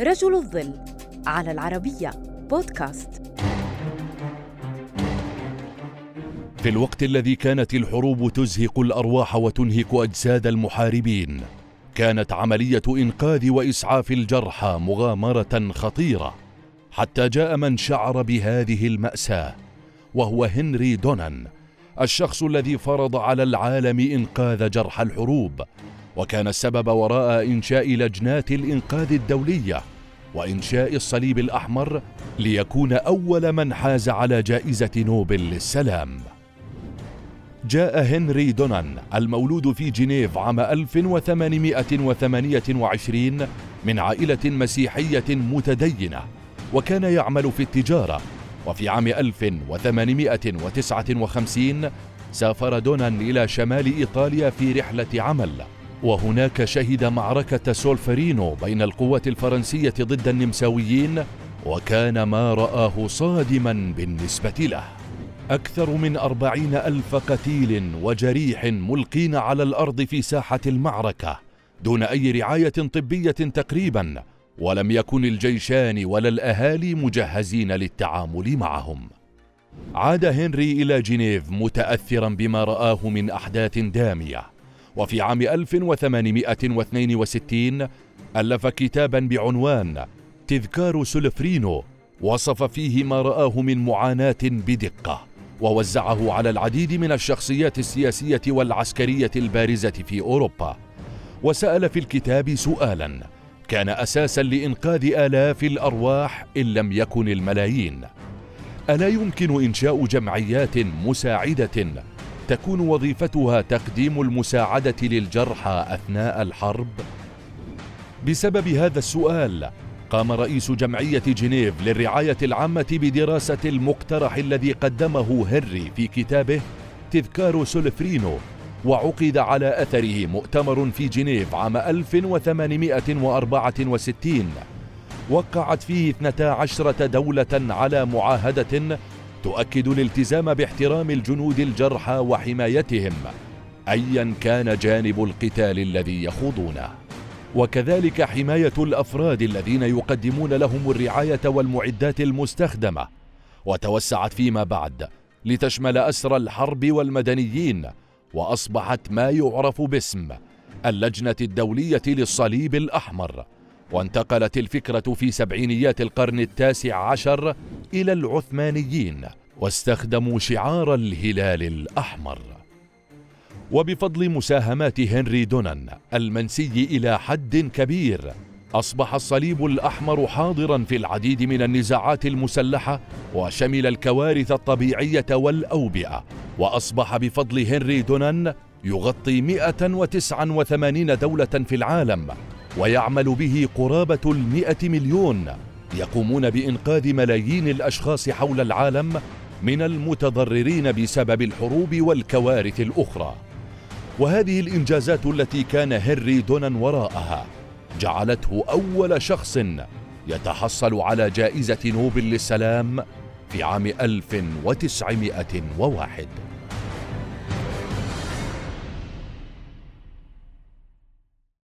رجل الظل على العربية بودكاست. في الوقت الذي كانت الحروب تزهق الأرواح وتنهك أجساد المحاربين كانت عملية إنقاذ وإسعاف الجرحى مغامرة خطيرة حتى جاء من شعر بهذه المأساة وهو هنري دونان الشخص الذي فرض على العالم إنقاذ جرحى الحروب وكان السبب وراء إنشاء لجنات الإنقاذ الدولية. وإنشاء الصليب الأحمر ليكون أول من حاز على جائزة نوبل للسلام. جاء هنري دونان المولود في جنيف عام 1828 من عائلة مسيحية متدينة وكان يعمل في التجارة. وفي عام 1859 سافر دونان إلى شمال إيطاليا في رحلة عمل. وهناك شهد معركة سولفرينو بين القوات الفرنسية ضد النمساويين وكان ما رآه صادما بالنسبة له. أكثر من أربعين ألف قتيل وجريح ملقين على الأرض في ساحة المعركة دون أي رعاية طبية تقريبا ولم يكن الجيشان ولا الأهالي مجهزين للتعامل معهم. عاد هنري إلى جنيف متأثرا بما رآه من أحداث دامية. وفي عام 1862 ألف كتابا بعنوان تذكار سولفرينو وصف فيه ما رآه من معاناة بدقة ووزعه على العديد من الشخصيات السياسية والعسكرية البارزة في أوروبا. وسأل في الكتاب سؤالا كان أساسا لإنقاذ آلاف الأرواح إن لم يكن الملايين. ألا يمكن إنشاء جمعيات مساعدة تكون وظيفتها تقديم المساعدة للجرحى أثناء الحرب؟ بسبب هذا السؤال قام رئيس جمعية جنيف للرعاية العامة بدراسة المقترح الذي قدمه هنري في كتابه تذكار سولفرينو وعقد على أثره مؤتمر في جنيف عام 1864 وقعت فيه 12 دولة على معاهدة تؤكد الالتزام باحترام الجنود الجرحى وحمايتهم أيا كان جانب القتال الذي يخوضونه. وكذلك حماية الأفراد الذين يقدمون لهم الرعاية والمعدات المستخدمة. وتوسعت فيما بعد لتشمل أسرى الحرب والمدنيين وأصبحت ما يعرف باسم اللجنة الدولية للصليب الأحمر. وانتقلت الفكرة في سبعينيات القرن التاسع عشر إلى العثمانيين واستخدموا شعار الهلال الأحمر. وبفضل مساهمات هنري دونان المنسي إلى حد كبير أصبح الصليب الأحمر حاضرا في العديد من النزاعات المسلحة وشمل الكوارث الطبيعية والأوبئة. وأصبح بفضل هنري دونان يغطي 189 دولة في العالم ويعمل به قرابة المئة مليون. يقومون بإنقاذ ملايين الأشخاص حول العالم من المتضررين بسبب الحروب والكوارث الأخرى. وهذه الإنجازات التي كان هنري دونان وراءها جعلته أول شخص يتحصل على جائزة نوبل للسلام في عام 1901